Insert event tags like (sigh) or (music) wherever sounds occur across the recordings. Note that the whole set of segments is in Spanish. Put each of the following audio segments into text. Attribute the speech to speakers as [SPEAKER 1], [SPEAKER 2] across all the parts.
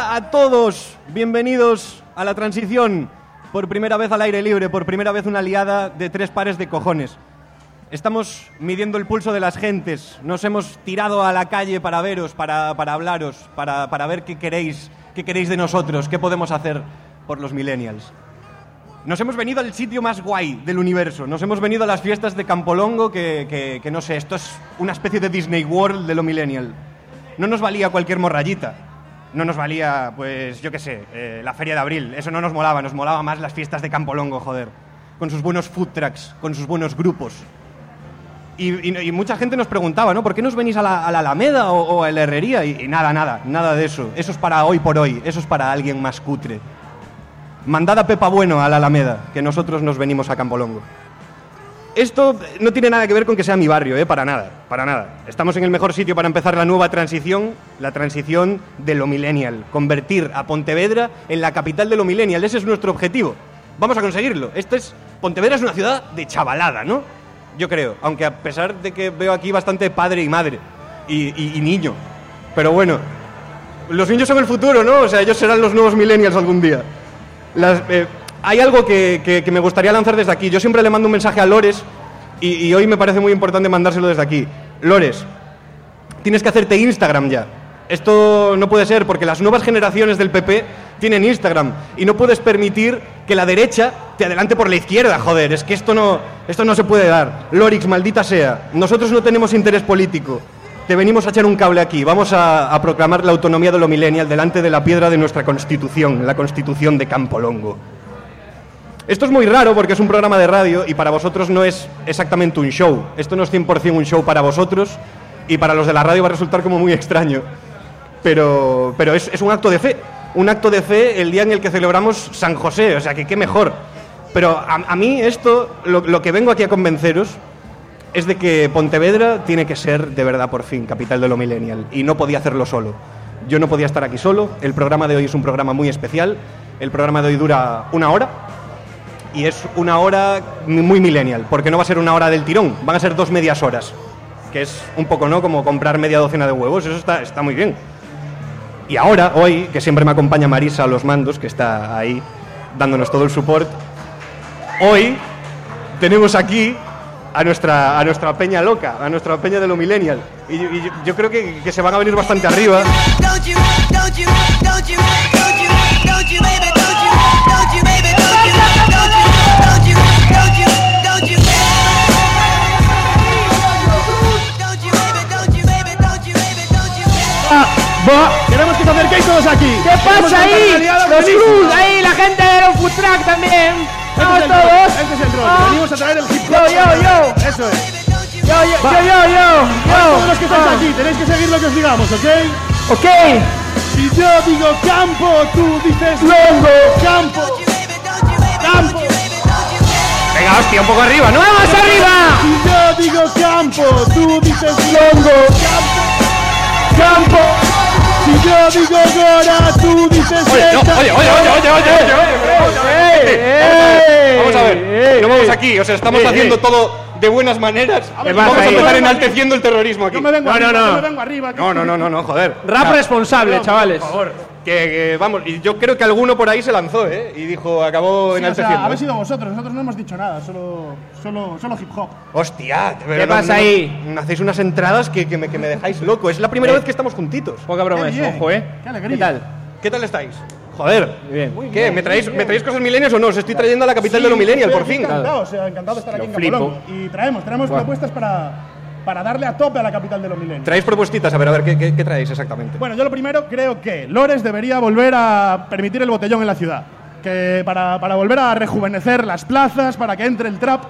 [SPEAKER 1] A todos, bienvenidos a la transición. Por primera vez al aire libre, por primera vez una liada de tres pares de cojones. Estamos midiendo el pulso de las gentes, nos hemos tirado a la calle para veros, para, para hablaros, para, para ver qué queréis, qué queréis de nosotros, qué podemos hacer por los millennials. Nos hemos venido al sitio más guay del universo. Nos hemos venido a las fiestas de Campolongo, que, que- que no sé, esto es una especie de Disney World de lo millennial. No nos valía cualquier morrayita. No nos valía, pues, yo qué sé, eh, la feria de abril. Eso no nos molaba, nos molaba más las fiestas de Campolongo, joder. Con sus buenos food trucks, con sus buenos grupos. Y, mucha gente nos preguntaba, ¿no? ¿Por qué nos venís a la, Alameda o, o a la Herrería? Y, y nada, nada, nada de eso. Eso es para hoy por hoy, eso es para alguien más cutre. Mandad a Pepa Bueno a la Alameda, que nosotros nos venimos a Campolongo. Esto no tiene nada que ver con que sea mi barrio, ¿eh? Para nada, para nada. Estamos en el mejor sitio para empezar la nueva transición, la transición de lo millennial. Convertir a Pontevedra en la capital de lo millennial. Ese es nuestro objetivo. Vamos a conseguirlo. Esto es... Pontevedra es una ciudad de chavalada, ¿no? Yo creo. Aunque a pesar de que veo aquí bastante padre y madre. Y niño. Pero bueno, los niños son el futuro, ¿no? O sea, ellos serán los nuevos millennials algún día. Las- eh, hay algo que, que- me gustaría lanzar desde aquí. Yo siempre le mando un mensaje a Lores y, hoy me parece muy importante mandárselo desde aquí. Lores, tienes que hacerte Instagram ya. Esto no puede ser porque las nuevas generaciones del PP tienen Instagram y no puedes permitir que la derecha te adelante por la izquierda, joder. Es que esto no, esto no se puede dar. Lorix, maldita sea. Nosotros no tenemos interés político. Te venimos a echar un cable aquí. Vamos a, a proclamar la autonomía de lo millennial delante de la piedra de nuestra constitución, la constitución de Campolongo. Esto es muy raro porque es un programa de radio y para vosotros no es exactamente un show. Esto no es 100% un show para vosotros y para los de la radio va a resultar como muy extraño. Pero, pero es, es un acto de fe. Un acto de fe el día en el que celebramos San José. O sea, que qué mejor. Pero a, a mí esto, lo, lo que vengo aquí a convenceros es de que Pontevedra tiene que ser de verdad por fin capital de lo millennial y no podía hacerlo solo. Yo no podía estar aquí solo. El programa de hoy es un programa muy especial. El programa de hoy dura una hora y es una hora muy millennial, porque no va a ser una hora del tirón, van a ser dos medias horas, que es un poco, ¿no? Como comprar media docena de huevos, eso está, está muy bien. Y ahora, hoy, que siempre me acompaña Marisa a los mandos, que está ahí dándonos todo el support, hoy tenemos aquí a nuestra, a nuestra peña loca, a nuestra peña de lo millennial. Y, yo- creo que se van a venir bastante arriba.
[SPEAKER 2] Os acerquéis todos aquí.
[SPEAKER 3] ¿Qué pasa ahí? Los cruz, ahí la gente de los food truck también. Vamos
[SPEAKER 2] Este es el
[SPEAKER 3] todos.
[SPEAKER 2] Este es el rol.
[SPEAKER 3] Ah.
[SPEAKER 2] Venimos a traer el hip hop.
[SPEAKER 3] Yo, yo, yo.
[SPEAKER 2] Eso es.
[SPEAKER 3] Yo, yo, yo, yo, yo.
[SPEAKER 2] Todos los que estáis
[SPEAKER 3] Ah.
[SPEAKER 2] aquí, tenéis que seguir lo que os digamos, ¿ok?
[SPEAKER 3] Ok.
[SPEAKER 2] Si yo digo campo, tú dices
[SPEAKER 3] Longo.
[SPEAKER 2] campo. Campo.
[SPEAKER 1] Venga, hostia, un poco arriba, ¿no?
[SPEAKER 3] ¡Vamos arriba!
[SPEAKER 2] Si yo digo campo, tú dices longo. Campo. Campo. Si yo digo gora, tú dices
[SPEAKER 1] Oye, no,
[SPEAKER 2] esta.
[SPEAKER 1] oye, oye, oye, oye, oye, oye, oye, pero vamos a ver, gente, Vamos a ver, vamos a ver. No vamos aquí, de buenas maneras.
[SPEAKER 2] ver,
[SPEAKER 1] Vamos a empezar enalteciendo el terrorismo aquí.
[SPEAKER 2] No me vengo
[SPEAKER 3] No, no,
[SPEAKER 2] arriba,
[SPEAKER 3] no.
[SPEAKER 2] no me vengo arriba.
[SPEAKER 1] No, no, no, no, no, joder.
[SPEAKER 3] Rap responsable, chavales.
[SPEAKER 1] Por favor, que, que, vamos, y yo creo que alguno por ahí se lanzó, ¿eh? Y dijo, acabó
[SPEAKER 2] Sí, o sea,
[SPEAKER 1] enalteciendo.
[SPEAKER 2] habéis sido vosotros, nosotros no hemos dicho nada, solo, solo, solo hip hop.
[SPEAKER 1] Hostia,
[SPEAKER 3] ¿Qué pasa
[SPEAKER 1] no-
[SPEAKER 3] ahí?
[SPEAKER 1] no- hacéis unas entradas que, que me, que me dejáis loco. Es la primera vez que estamos juntitos.
[SPEAKER 3] Poca broma
[SPEAKER 2] bien,
[SPEAKER 3] ojo, eh.
[SPEAKER 2] qué alegría.
[SPEAKER 3] ¿Qué tal?
[SPEAKER 1] ¿Qué tal estáis? Joder.
[SPEAKER 3] Bien.
[SPEAKER 1] ¿Qué? ¿Me traéis, ¿Me traéis cosas millennials o no? Os estoy trayendo a la capital de lo millennial, por fin.
[SPEAKER 2] Encantado, o sea, encantado de estar aquí
[SPEAKER 3] Lo
[SPEAKER 2] en. Y traemos, traemos propuestas para, para darle a tope a la capital de los milenios.
[SPEAKER 1] Traéis propuestitas, a ver, a ver, ¿qué, qué, qué traéis exactamente?
[SPEAKER 2] Bueno, yo lo primero creo que Lores debería volver a permitir el botellón en la ciudad. Que para, para volver a rejuvenecer las plazas, para que entre el trap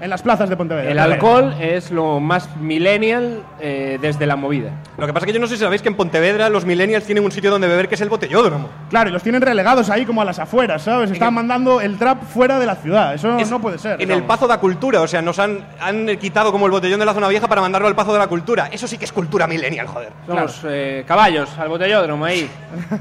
[SPEAKER 2] en las plazas de Pontevedra.
[SPEAKER 3] El alcohol es lo más millennial eh, desde la movida.
[SPEAKER 1] Lo que pasa es que yo no sé si sabéis que en Pontevedra los millennials tienen un sitio donde beber que es el botellódromo.
[SPEAKER 2] Claro, y los tienen relegados ahí como a las afueras, ¿sabes? Están mandando el trap fuera de la ciudad. Eso
[SPEAKER 1] Es
[SPEAKER 2] no puede ser.
[SPEAKER 1] En el Pazo de la Cultura, o sea, nos han, han quitado como el botellón de la zona vieja para mandarlo al Pazo de la Cultura. Eso sí que es cultura millennial, joder.
[SPEAKER 3] Somos eh, caballos al botellódromo ahí.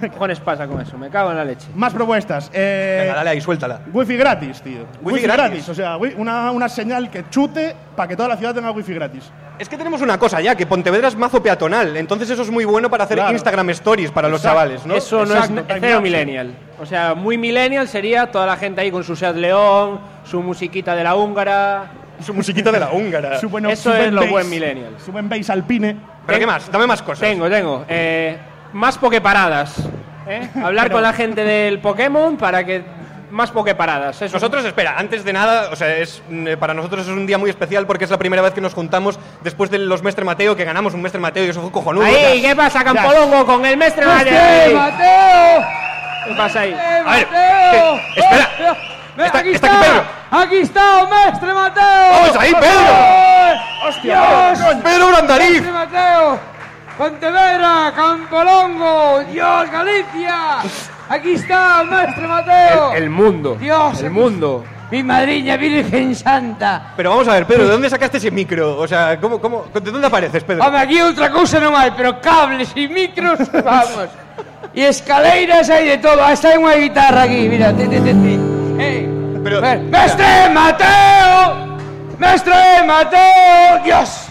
[SPEAKER 3] ¿Qué cojones pasa con eso? Me cago en la leche.
[SPEAKER 2] Más propuestas. Eh,
[SPEAKER 1] Venga, dale ahí, suéltala.
[SPEAKER 2] Wifi gratis, tío.
[SPEAKER 1] Wifi gratis.
[SPEAKER 2] O sea, una, una señal que chute para que toda la ciudad tenga wifi gratis.
[SPEAKER 1] Es que tenemos una cosa ya, que Pontevedra es mazo peatonal, entonces eso es muy bueno para hacer
[SPEAKER 2] Claro.
[SPEAKER 1] Instagram Stories para los
[SPEAKER 2] Exacto.
[SPEAKER 1] chavales, ¿no?
[SPEAKER 3] Eso no
[SPEAKER 2] Exacto,
[SPEAKER 3] es cero millennial. O sea, muy millennial sería toda la gente ahí con su Seat León, su musiquita de la húngara.
[SPEAKER 1] Su musiquita de la húngara.
[SPEAKER 2] Su bueno-
[SPEAKER 3] Eso es lo
[SPEAKER 2] bass-
[SPEAKER 3] buen millennial.
[SPEAKER 2] Su buen bass alpine.
[SPEAKER 1] ¿Pero qué más? Dame más cosas.
[SPEAKER 3] Tengo, tengo. Eh, más pokeparadas. ¿eh? Hablar con la gente del Pokémon para que. Más pokeparadas. Eso.
[SPEAKER 1] Nosotros, espera, antes de nada, o sea, es, mm, para nosotros es un día muy especial porque es la primera vez que nos juntamos después de los Mestre Mateo, que ganamos un Mestre Mateo y eso fue cojonudo.
[SPEAKER 3] Ahí. ¿qué pasa, Campolongo, con el mestre
[SPEAKER 4] ¡Mestre
[SPEAKER 3] Mateo? ¿Qué pasa ahí?
[SPEAKER 1] A ver. Espera. Está-
[SPEAKER 4] aquí
[SPEAKER 1] está
[SPEAKER 4] está,
[SPEAKER 1] aquí Pedro.
[SPEAKER 4] Aquí está, Mestre Mateo.
[SPEAKER 1] ¡Vamos ahí, Pedro!
[SPEAKER 2] ¡Hostia!
[SPEAKER 4] Dios.
[SPEAKER 1] ¡Pedro Brandariz!
[SPEAKER 4] Mestre Mateo. Pontevedra, Campolongo, Dios, Galicia. Aquí está, Mestre Mateo.
[SPEAKER 3] El, el mundo.
[SPEAKER 4] Dios,
[SPEAKER 3] El mundo.
[SPEAKER 4] Mi madrina Virgen Santa.
[SPEAKER 1] Pero vamos a ver, Pedro, ¿de dónde sacaste ese micro? O sea, ¿cómo, cómo, ¿de dónde apareces, Pedro?
[SPEAKER 4] Home, aquí outra cousa non hai, pero cables e micros, (laughs) vamos. E escaleiras hai de todo. Hasta hai unha guitarra aquí, mira, ti, ti, ti, ti.
[SPEAKER 1] Pero-
[SPEAKER 4] Ver- Mestre Mateo! Mestre Mateo! Dios!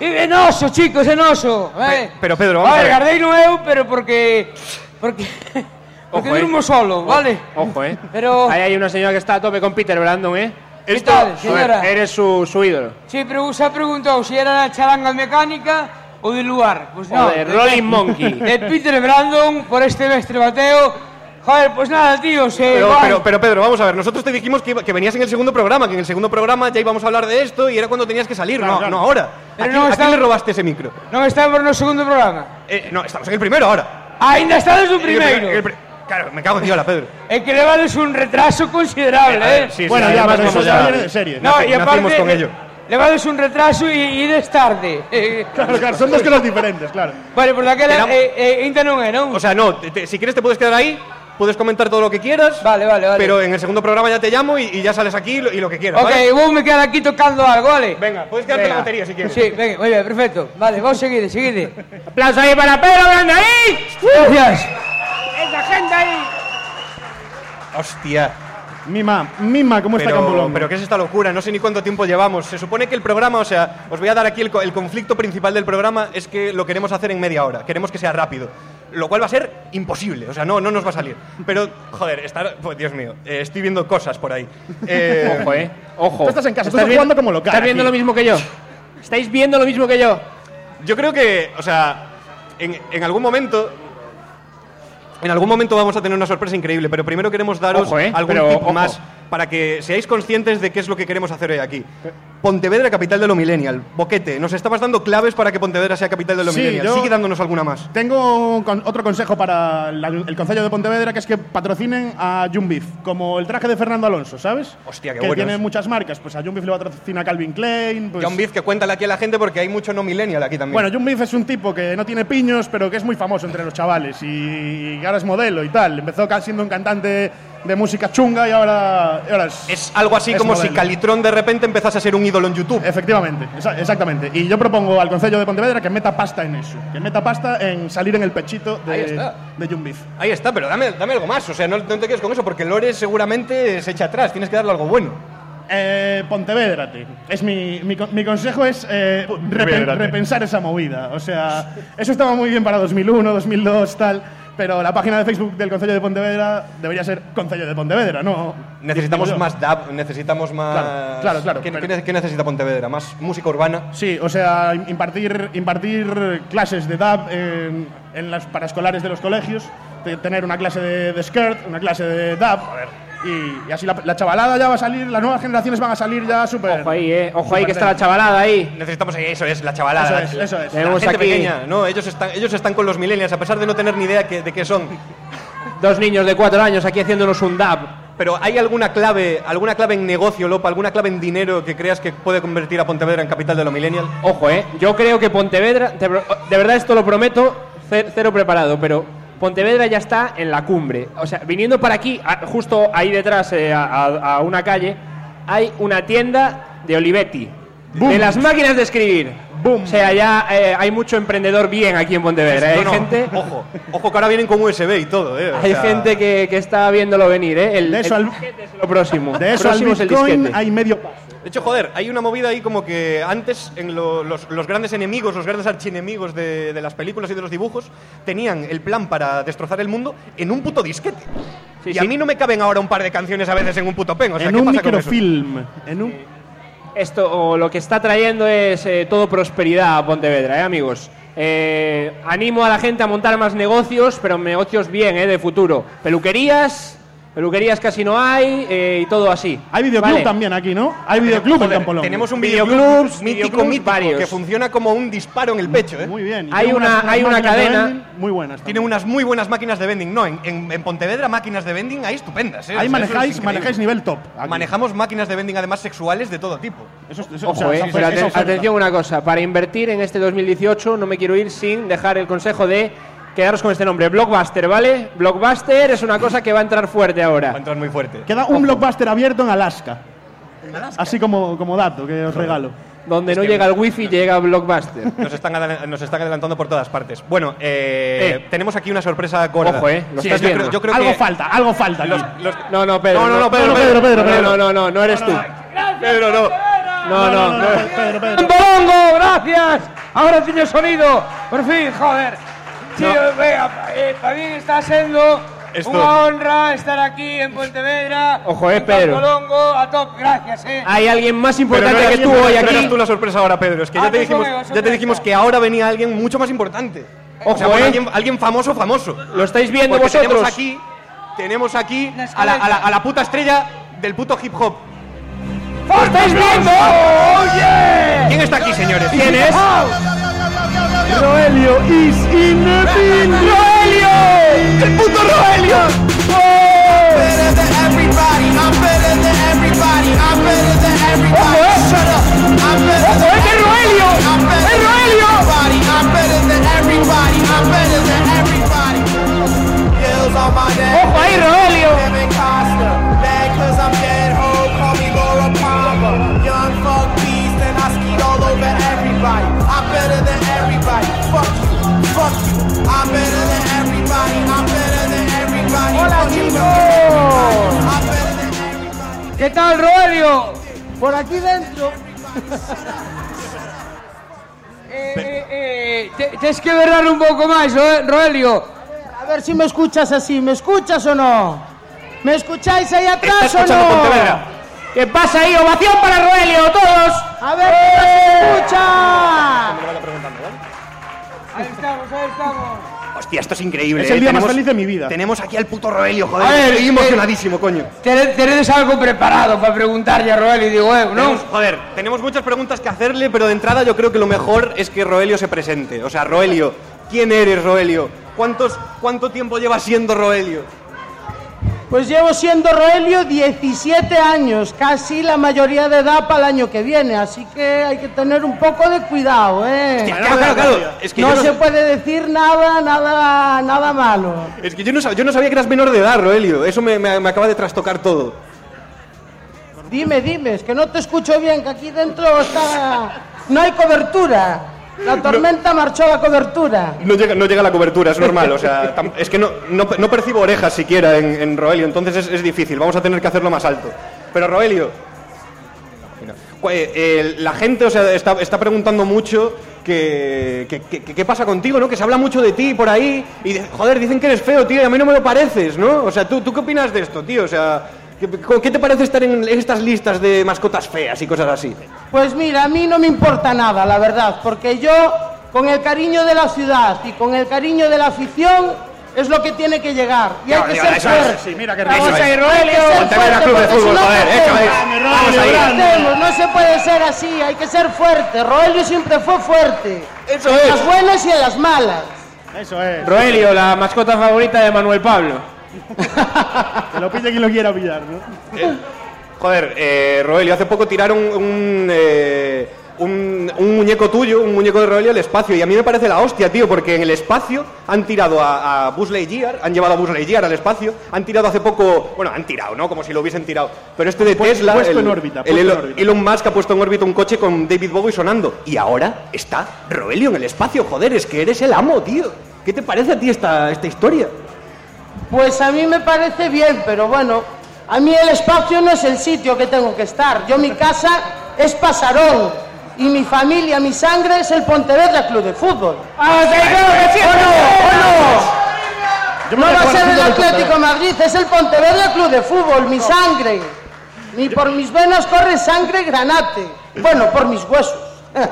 [SPEAKER 4] E noso, chicos, é noso. Eh.
[SPEAKER 1] pero, Pedro, vamos a ver.
[SPEAKER 4] gardei no eu, pero porque... Porque... Porque
[SPEAKER 3] Ojo, eh.
[SPEAKER 4] durmo solo, vale?
[SPEAKER 3] Ojo, ¿eh?
[SPEAKER 4] Pero-
[SPEAKER 3] Ahí hay una señora que está a tope con Peter Brandon, ¿eh?
[SPEAKER 4] Tal, señora?
[SPEAKER 3] Eres su, su ídolo.
[SPEAKER 4] Sí, pero se preguntou se era na charanga mecánica ou de lugar. Pues no,
[SPEAKER 3] Joder,
[SPEAKER 4] de-
[SPEAKER 3] Rolling Monkey. (laughs)
[SPEAKER 4] De Peter Brandon por este mestre Mateo. Joder, pues nada, tío, se
[SPEAKER 1] Pero, pero, pero, Pedro, vamos a ver, nosotros te dijimos que, iba- que venías en el segundo programa, que en el segundo programa ya íbamos a hablar de esto y era cuando tenías que salir, no,
[SPEAKER 2] claro.
[SPEAKER 1] no ahora.
[SPEAKER 4] Pero
[SPEAKER 1] ¿A quién,
[SPEAKER 4] no
[SPEAKER 1] a quién
[SPEAKER 4] está-
[SPEAKER 1] le robaste ese micro?
[SPEAKER 4] Non estamos no segundo programa.
[SPEAKER 1] Eh, no, estamos en el primero ahora.
[SPEAKER 4] Ainda estades no
[SPEAKER 1] En el pri-
[SPEAKER 4] primeiro.
[SPEAKER 1] en el pri- claro, me cago en Dios, Pedro.
[SPEAKER 4] É que levades un retraso considerable, eh.
[SPEAKER 1] Sí, sí,
[SPEAKER 2] Bueno, ya, pero eso ya viene de serie.
[SPEAKER 4] no, e aparte
[SPEAKER 1] con ello.
[SPEAKER 4] Levades un retraso e ides tarde. Eh, (laughs)
[SPEAKER 2] Claro, claro, son dos cosas diferentes, claro.
[SPEAKER 4] Vale, por daquela eh, eh, ainda non é, non?
[SPEAKER 1] O sea, no, te- te- si quieres te puedes quedar ahí, puedes comentar todo lo que quieras.
[SPEAKER 4] Vale, vale, vale.
[SPEAKER 1] Pero en el segundo programa ya te llamo y, y ya sales aquí y lo, y lo que quieras.
[SPEAKER 4] Ok,
[SPEAKER 1] ¿vale?
[SPEAKER 4] vou me quedar aquí tocando algo, vale?
[SPEAKER 1] Venga, puedes quedarte
[SPEAKER 4] Venga.
[SPEAKER 1] la batería si quieres.
[SPEAKER 4] Sí, venga, muy bien, perfecto. Vale, vos seguide, seguide. (laughs)
[SPEAKER 3] Aplauso ahí para Pedro Brandon, ahí.
[SPEAKER 4] Gracias.
[SPEAKER 3] Gente ahí.
[SPEAKER 1] Hostia.
[SPEAKER 2] Mima, Mima, ¿cómo está
[SPEAKER 1] Pero,
[SPEAKER 2] Campolongo?
[SPEAKER 1] pero ¿qué es esta locura? No sé ni cuánto tiempo llevamos. Se supone que el programa, o sea, os voy a dar aquí el, co- el conflicto principal del programa es que lo queremos hacer en media hora. Queremos que sea rápido. Lo cual va a ser imposible. O sea, no, no nos va a salir. Pero, joder, estar, pues, Dios mío, eh, estoy viendo cosas por ahí. Eh,
[SPEAKER 3] Ojo, eh. Ojo.
[SPEAKER 2] Tú estás en casa, tú
[SPEAKER 3] ¿Estás
[SPEAKER 2] jugando como local
[SPEAKER 3] ¿Estás viendo
[SPEAKER 2] aquí.
[SPEAKER 3] lo mismo que yo? ¿Estáis viendo lo mismo que yo?
[SPEAKER 1] Yo creo que, o sea, en, en algún momento. En algún momento vamos a tener una sorpresa increíble, pero primero queremos daros
[SPEAKER 3] Ojo, eh,
[SPEAKER 1] algún
[SPEAKER 3] pero,
[SPEAKER 1] tip
[SPEAKER 3] ojo.
[SPEAKER 1] más para que seáis conscientes de qué es lo que queremos hacer hoy aquí. Pontevedra, capital de lo millennial. Boquete, nos estabas dando claves para que Pontevedra sea capital de lo
[SPEAKER 2] Sí,
[SPEAKER 1] millennial. Sigue dándonos alguna más.
[SPEAKER 2] Tengo con- otro consejo para la- el Concello de Pontevedra, que es que patrocinen a Jumbif, como el traje de Fernando Alonso, ¿sabes?
[SPEAKER 1] Hostia, qué
[SPEAKER 2] Que
[SPEAKER 1] buenos.
[SPEAKER 2] tiene muchas marcas. Pues a Jumbif le patrocina Calvin Klein. Pues,
[SPEAKER 1] Beef, que cuéntale aquí a la gente porque hay mucho no millennial aquí también.
[SPEAKER 2] Bueno, Jumbif es un tipo que no tiene piños, pero que es muy famoso entre los chavales y, y ahora es modelo y tal. Empezó siendo un cantante de música chunga y ahora, y ahora es,
[SPEAKER 1] es algo así
[SPEAKER 2] es
[SPEAKER 1] como si. Calitrón de repente empezase a ser un ídolo en YouTube.
[SPEAKER 2] Efectivamente, esa- exactamente. Y yo propongo al Concello de Pontevedra que meta pasta en eso, que meta pasta en salir en el pechito de, de Jumbif.
[SPEAKER 1] Ahí está, pero dame, dame algo más. O sea, no, no te quedes con eso porque Lore seguramente se echa atrás. Tienes que darle algo bueno.
[SPEAKER 2] Eh, Pontevedrate. Es mi, mi, mi consejo es eh, repen- repensar esa movida. O sea, eso estaba muy bien para 2001, 2002, tal. Pero la página de Facebook del Concello de Pontevedra debería ser Concello de Pontevedra, no.
[SPEAKER 1] Necesitamos más dab, necesitamos más.
[SPEAKER 2] Claro, claro, claro,
[SPEAKER 1] ¿Qué,
[SPEAKER 2] pero-
[SPEAKER 1] necesita Pontevedra? ¿Más música urbana?
[SPEAKER 2] Sí, o sea, impartir, impartir clases de DAB en, en las paraescolares de los colegios, tener una clase de, de skirt, una clase de DAB. Y, y así la, la chavalada ya va a salir, las nuevas generaciones van a salir ya súper.
[SPEAKER 3] Ojo ahí, eh. Ojo ahí que está la chavalada ahí.
[SPEAKER 1] Necesitamos ahí, eso es, la chavalada.
[SPEAKER 2] Eso es, eso es.
[SPEAKER 1] La gente
[SPEAKER 3] aquí-
[SPEAKER 1] pequeña, no, ellos están, ellos están con los millennials, a pesar de no tener ni idea que- de qué son.
[SPEAKER 3] Dos niños de cuatro años aquí haciéndonos un dab.
[SPEAKER 1] Pero ¿hay alguna clave, alguna clave en negocio, Lopa, alguna clave en dinero que creas que puede convertir a Pontevedra en capital de lo millennial?
[SPEAKER 3] Ojo, eh. Yo creo que Pontevedra, de, ver- de verdad esto lo prometo, ce- cero preparado, pero Pontevedra ya está en la cumbre. O sea, viniendo para aquí, justo ahí detrás, eh, a, a- a una calle, hay una tienda de Olivetti. De las máquinas de escribir.
[SPEAKER 2] Boom.
[SPEAKER 3] O sea, ya eh, hay mucho emprendedor bien aquí en Pontevedra.
[SPEAKER 1] No,
[SPEAKER 3] Hay
[SPEAKER 1] no,
[SPEAKER 3] gente,
[SPEAKER 1] Ojo, ojo que ahora vienen con USB y todo, ¿eh? O
[SPEAKER 3] hay
[SPEAKER 1] sea,
[SPEAKER 3] gente que, que está viéndolo venir, ¿eh? El,
[SPEAKER 2] De eso
[SPEAKER 3] el
[SPEAKER 2] al-
[SPEAKER 3] es lo próximo.
[SPEAKER 2] De eso al
[SPEAKER 3] próximo es el
[SPEAKER 2] Bitcoin hay medio paso.
[SPEAKER 1] De hecho, joder, hay una movida ahí como que antes en lo- los, los grandes enemigos, los grandes archienemigos de, de las películas y de los dibujos, tenían el plan para destrozar el mundo en un puto disquete.
[SPEAKER 3] Sí,
[SPEAKER 1] y
[SPEAKER 3] sí.
[SPEAKER 1] a mí no me caben ahora un par de canciones a veces en un puto pen. O sea,
[SPEAKER 2] en
[SPEAKER 1] ¿qué
[SPEAKER 2] un
[SPEAKER 1] pasa con eso?
[SPEAKER 2] microfilm. En un.
[SPEAKER 3] Esto o lo que está trayendo es eh, todo prosperidad a Pontevedra, ¿eh, amigos? Eh, animo a la gente a montar más negocios, pero negocios bien, ¿eh? De futuro. Peluquerías, peluquerías casi no hay eh, y todo así.
[SPEAKER 2] Hay videoclub
[SPEAKER 3] Vale.
[SPEAKER 2] también aquí, ¿no? Hay videoclub en Campolongo.
[SPEAKER 1] tenemos un
[SPEAKER 3] Videoclubs,
[SPEAKER 1] videoclub mítico,
[SPEAKER 3] videoclubs
[SPEAKER 1] mítico,
[SPEAKER 3] varios.
[SPEAKER 1] que funciona como un disparo en el pecho, ¿eh?
[SPEAKER 2] Muy bien. y
[SPEAKER 3] Hay
[SPEAKER 2] tiene
[SPEAKER 3] una-
[SPEAKER 2] unas-
[SPEAKER 3] hay
[SPEAKER 2] unas
[SPEAKER 3] una
[SPEAKER 2] máquinas de
[SPEAKER 3] cadena-
[SPEAKER 2] vending Muy buenas.
[SPEAKER 1] Tiene
[SPEAKER 2] también.
[SPEAKER 1] unas muy buenas máquinas de vending. No, en, en- en Pontevedra máquinas de vending hay estupendas, ¿eh? O sea,
[SPEAKER 2] Ahí
[SPEAKER 1] eso es
[SPEAKER 2] manejáis,
[SPEAKER 1] increíble.
[SPEAKER 2] manejáis nivel top. aquí.
[SPEAKER 1] Manejamos máquinas de vending además sexuales de todo tipo.
[SPEAKER 2] Eso, eso-
[SPEAKER 3] Ojo,
[SPEAKER 2] o sea,
[SPEAKER 3] eh,
[SPEAKER 2] esa
[SPEAKER 3] pero
[SPEAKER 2] oferta- esa oferta.
[SPEAKER 3] atención una cosa, para invertir en este 2018 no me quiero ir sin dejar el consejo de quedaros con este nombre, Blockbuster, ¿vale? Blockbuster es una cosa que va a entrar fuerte
[SPEAKER 1] Va a
[SPEAKER 3] ahora.
[SPEAKER 1] entrar muy fuerte.
[SPEAKER 2] Queda un blockbuster abierto en Alaska. Así como, como dato que os regalo.
[SPEAKER 3] Donde no llega el wifi llega Blockbuster.
[SPEAKER 1] Nos están, nos están adelantando por todas partes. Bueno, eh,
[SPEAKER 3] Eh.
[SPEAKER 1] tenemos aquí una sorpresa gorda.
[SPEAKER 3] Ojo, eh, lo
[SPEAKER 1] Sí,
[SPEAKER 3] estás
[SPEAKER 1] yo creo, yo creo
[SPEAKER 2] algo
[SPEAKER 1] que
[SPEAKER 2] falta, algo falta.
[SPEAKER 1] los-
[SPEAKER 2] aquí.
[SPEAKER 1] los-
[SPEAKER 3] No, no, Pedro.
[SPEAKER 1] No, no, no, Pedro,
[SPEAKER 2] no,
[SPEAKER 1] Pedro,
[SPEAKER 2] Pedro, Pedro,
[SPEAKER 3] No, no, no, no eres tú.
[SPEAKER 1] Pedro, no.
[SPEAKER 3] No, no, no.
[SPEAKER 2] Pedro, Pedro.
[SPEAKER 4] ¡Bolongo! ¡Gracias! Ahora tiene sonido. Por fin, joder. Sí, eh, para mí está siendo
[SPEAKER 1] Esto-
[SPEAKER 4] una honra estar aquí en Pontevedra.
[SPEAKER 3] Ojo, eh, Pedro.
[SPEAKER 4] Bolongo, a top. Gracias, eh.
[SPEAKER 3] Hay alguien más importante
[SPEAKER 1] no
[SPEAKER 3] que tú
[SPEAKER 1] no
[SPEAKER 3] hoy
[SPEAKER 1] eras
[SPEAKER 3] aquí.
[SPEAKER 1] tú la sorpresa ahora, Pedro. Es que
[SPEAKER 4] Ah,
[SPEAKER 1] ya te
[SPEAKER 4] soy
[SPEAKER 1] dijimos, ya te dijimos que ahora venía alguien mucho más importante.
[SPEAKER 3] Ojo,
[SPEAKER 1] O sea, bueno,
[SPEAKER 3] eh.
[SPEAKER 1] alguien, alguien famoso, famoso.
[SPEAKER 3] Lo estáis viendo
[SPEAKER 1] Porque
[SPEAKER 3] vosotros.
[SPEAKER 1] tenemos aquí, tenemos aquí
[SPEAKER 4] La
[SPEAKER 1] a la, a, la,
[SPEAKER 4] escaleta.
[SPEAKER 1] a la puta estrella del puto hip hop.
[SPEAKER 3] ¡Lo estáis viendo! ¡Oye!
[SPEAKER 1] ¿Quién está aquí, señores?
[SPEAKER 3] ¿Quién es?
[SPEAKER 2] Rogelio is in the building.
[SPEAKER 3] Rogelio, el puto
[SPEAKER 5] Rogelio.
[SPEAKER 3] Ojo, eh. eh, eh
[SPEAKER 5] I'm better than everybody. I'm better than everybody. Yells on my dad
[SPEAKER 4] ¿Qué tal, Roelio?
[SPEAKER 6] Por aquí dentro. (laughs)
[SPEAKER 4] Eh, eh, eh, te- tienes que berrar un poco más, Ro- Roelio.
[SPEAKER 6] A ver si me escuchas así. ¿Me escuchas o no? ¿Me escucháis ahí atrás o no?
[SPEAKER 1] Pontevedra.
[SPEAKER 3] ¿Qué pasa ahí? ¡Ovación para Roelio, todos!
[SPEAKER 6] A ver si me escucha.
[SPEAKER 4] Ahí estamos, ahí estamos.
[SPEAKER 1] Hostia, esto es increíble.
[SPEAKER 2] Es el
[SPEAKER 1] eh.
[SPEAKER 2] día más feliz de mi vida.
[SPEAKER 1] Tenemos aquí al puto Roelio, joder.
[SPEAKER 4] A ver,
[SPEAKER 1] Estoy
[SPEAKER 4] eh,
[SPEAKER 1] emocionadísimo, coño.
[SPEAKER 4] Ten- Tenéis algo preparado para preguntarle a Roelio y digo, eh, ¿no?
[SPEAKER 1] Tenemos- joder, tenemos muchas preguntas que hacerle, pero de entrada yo creo que lo mejor es que Roelio se presente. O sea, Roelio, ¿quién eres, Roelio? ¿Cuántos, ¿Cuánto tiempo llevas siendo Roelio?
[SPEAKER 6] Pues llevo siendo Roelio 17 años, casi la mayoría de edad para el año que viene, así que hay que tener un poco de cuidado, ¿eh?
[SPEAKER 1] Claro, claro, claro. Es que,
[SPEAKER 6] no, se puede decir nada, nada, nada malo.
[SPEAKER 1] es que yo, no, sab- yo no sabía que eras menor de edad, Roelio. Eso me, me- me acaba de trastocar todo.
[SPEAKER 6] Dime, dime, es que no te escucho bien, que aquí dentro está... No hay cobertura. La tormenta marchó la cobertura.
[SPEAKER 1] No llega, no llega la cobertura, es normal. O sea, tam- es que no, no, no percibo orejas siquiera en, en Roelio, entonces es, es difícil. Vamos a tener que hacerlo más alto. Pero Roelio, cu- eh, la gente o sea, está, está preguntando mucho que, que- que- que- qué pasa contigo, ¿no? Que se habla mucho de ti por ahí y, de- joder, dicen que eres feo, tío, y a mí no me lo pareces, ¿no? O sea, ¿tú, tú qué opinas de esto, tío? O sea, ¿qué, qué te parece estar en estas listas de mascotas feas y cosas así?
[SPEAKER 6] Pues mira, a mí no me importa nada, la verdad, porque yo, con el cariño de la ciudad y con el cariño de la afición, es lo que tiene que llegar. Y hay que ser fuerte.
[SPEAKER 2] Sí, mira que
[SPEAKER 6] Vamos ahí,
[SPEAKER 1] es.
[SPEAKER 6] Roelio.
[SPEAKER 1] Pontevedra Club de
[SPEAKER 6] porque si
[SPEAKER 1] Fútbol,
[SPEAKER 6] no,
[SPEAKER 1] joder,
[SPEAKER 6] ¿qué
[SPEAKER 1] eso
[SPEAKER 6] hacemos?
[SPEAKER 1] es.
[SPEAKER 6] ¿Qué
[SPEAKER 1] Vamos ahí.
[SPEAKER 6] hacemos? No se puede ser así, hay que ser fuerte. Roelio siempre fue fuerte.
[SPEAKER 1] Eso
[SPEAKER 6] en
[SPEAKER 1] es.
[SPEAKER 6] las buenas y en las malas.
[SPEAKER 2] Eso es.
[SPEAKER 3] Roelio, la mascota favorita de Manuel Pablo.
[SPEAKER 2] Que lo pille quien lo quiera pillar, ¿no?
[SPEAKER 1] Joder, eh, Roelio, hace poco tiraron un, eh, un, un muñeco tuyo, un muñeco de Roelio al espacio. Y a mí me parece la hostia, tío, porque en el espacio han tirado a, a Buzz Lightyear, han llevado a Buzz Lightyear al espacio, han tirado hace poco, bueno, han tirado, ¿no? Como si lo hubiesen tirado. Pero este de
[SPEAKER 2] Puesto-
[SPEAKER 1] Tesla,
[SPEAKER 2] puesto
[SPEAKER 1] el,
[SPEAKER 2] en órbita,
[SPEAKER 1] el
[SPEAKER 2] puesto en
[SPEAKER 1] Elon,
[SPEAKER 2] órbita.
[SPEAKER 1] Elon Musk ha puesto en órbita un coche con David Bowie sonando. Y ahora está Roelio en el espacio, joder, es que eres el amo, tío. ¿Qué te parece a ti esta, esta historia?
[SPEAKER 6] Pues a mí me parece bien, pero bueno, A mí el espacio no es el sitio que tengo que estar. Yo mi casa es Pasarón y mi familia, mi sangre es el Pontevedra Club de Fútbol.
[SPEAKER 4] ¡Vamos, ahí, claro que sí!
[SPEAKER 6] ¿O no? ¿O no?
[SPEAKER 2] Yo me
[SPEAKER 6] No
[SPEAKER 2] voy a
[SPEAKER 6] va a ser el Atlético Madrid, es el Pontevedra Club de Fútbol, mi sangre. Ni por mis venas corre sangre granate. Bueno, por mis huesos. (laughs)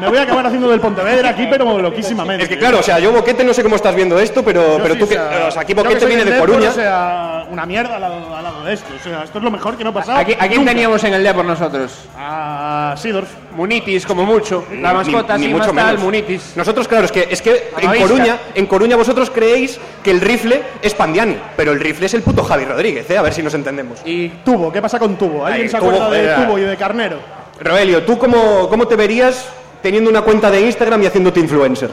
[SPEAKER 2] Me voy a acabar haciendo del Pontevedra aquí, pero loquísimamente.
[SPEAKER 1] Es que claro, o sea, yo Boquete no sé cómo estás viendo esto, pero,
[SPEAKER 2] Yo
[SPEAKER 1] pero
[SPEAKER 2] sí,
[SPEAKER 1] tú que.
[SPEAKER 2] o sea,
[SPEAKER 1] O sea, aquí
[SPEAKER 2] que
[SPEAKER 1] Boquete viene de
[SPEAKER 2] Depor,
[SPEAKER 1] Coruña.
[SPEAKER 2] O sea, una mierda al lado, al lado de esto. O sea, esto es lo mejor que no ha pasado.
[SPEAKER 3] ¿A, qui- a quién
[SPEAKER 2] nunca.
[SPEAKER 3] teníamos en el día por nosotros?
[SPEAKER 2] A Sidorf.
[SPEAKER 3] Munitis, como mucho. La
[SPEAKER 1] Ni-
[SPEAKER 3] mascota,
[SPEAKER 1] ni
[SPEAKER 3] sí,
[SPEAKER 1] mucho
[SPEAKER 3] más tal,
[SPEAKER 1] menos.
[SPEAKER 3] Munitis.
[SPEAKER 1] Nosotros, claro, es que, es que en. Coruña, en Coruña vosotros creéis que el rifle es Pandiani, pero el rifle es el puto Javi Rodríguez, ¿eh? A ver si nos entendemos.
[SPEAKER 2] Y Tubo, ¿qué pasa con Tubo? ¿Alguien
[SPEAKER 1] Ay,
[SPEAKER 2] se
[SPEAKER 1] Tubo,
[SPEAKER 2] acuerda de
[SPEAKER 1] joder.
[SPEAKER 2] Tubo y de Carnero?
[SPEAKER 1] Roelio, ¿tú cómo, cómo te verías teniendo una cuenta de Instagram y haciéndote influencer?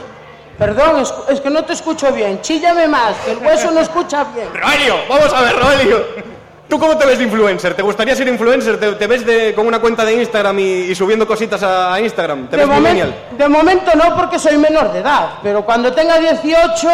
[SPEAKER 6] Perdón, es, es que no te escucho bien. Chíllame más, que el hueso no escucha bien.
[SPEAKER 1] Roelio, vamos a ver, Roelio. ¿Tú cómo te ves de influencer? ¿Te gustaría ser influencer? ¿Te, te ves de, con una cuenta de Instagram y, y subiendo cositas a, a Instagram? ¿Te
[SPEAKER 6] De,
[SPEAKER 1] ves
[SPEAKER 6] momen- de momento no, porque soy menor de edad. Pero cuando tenga 18,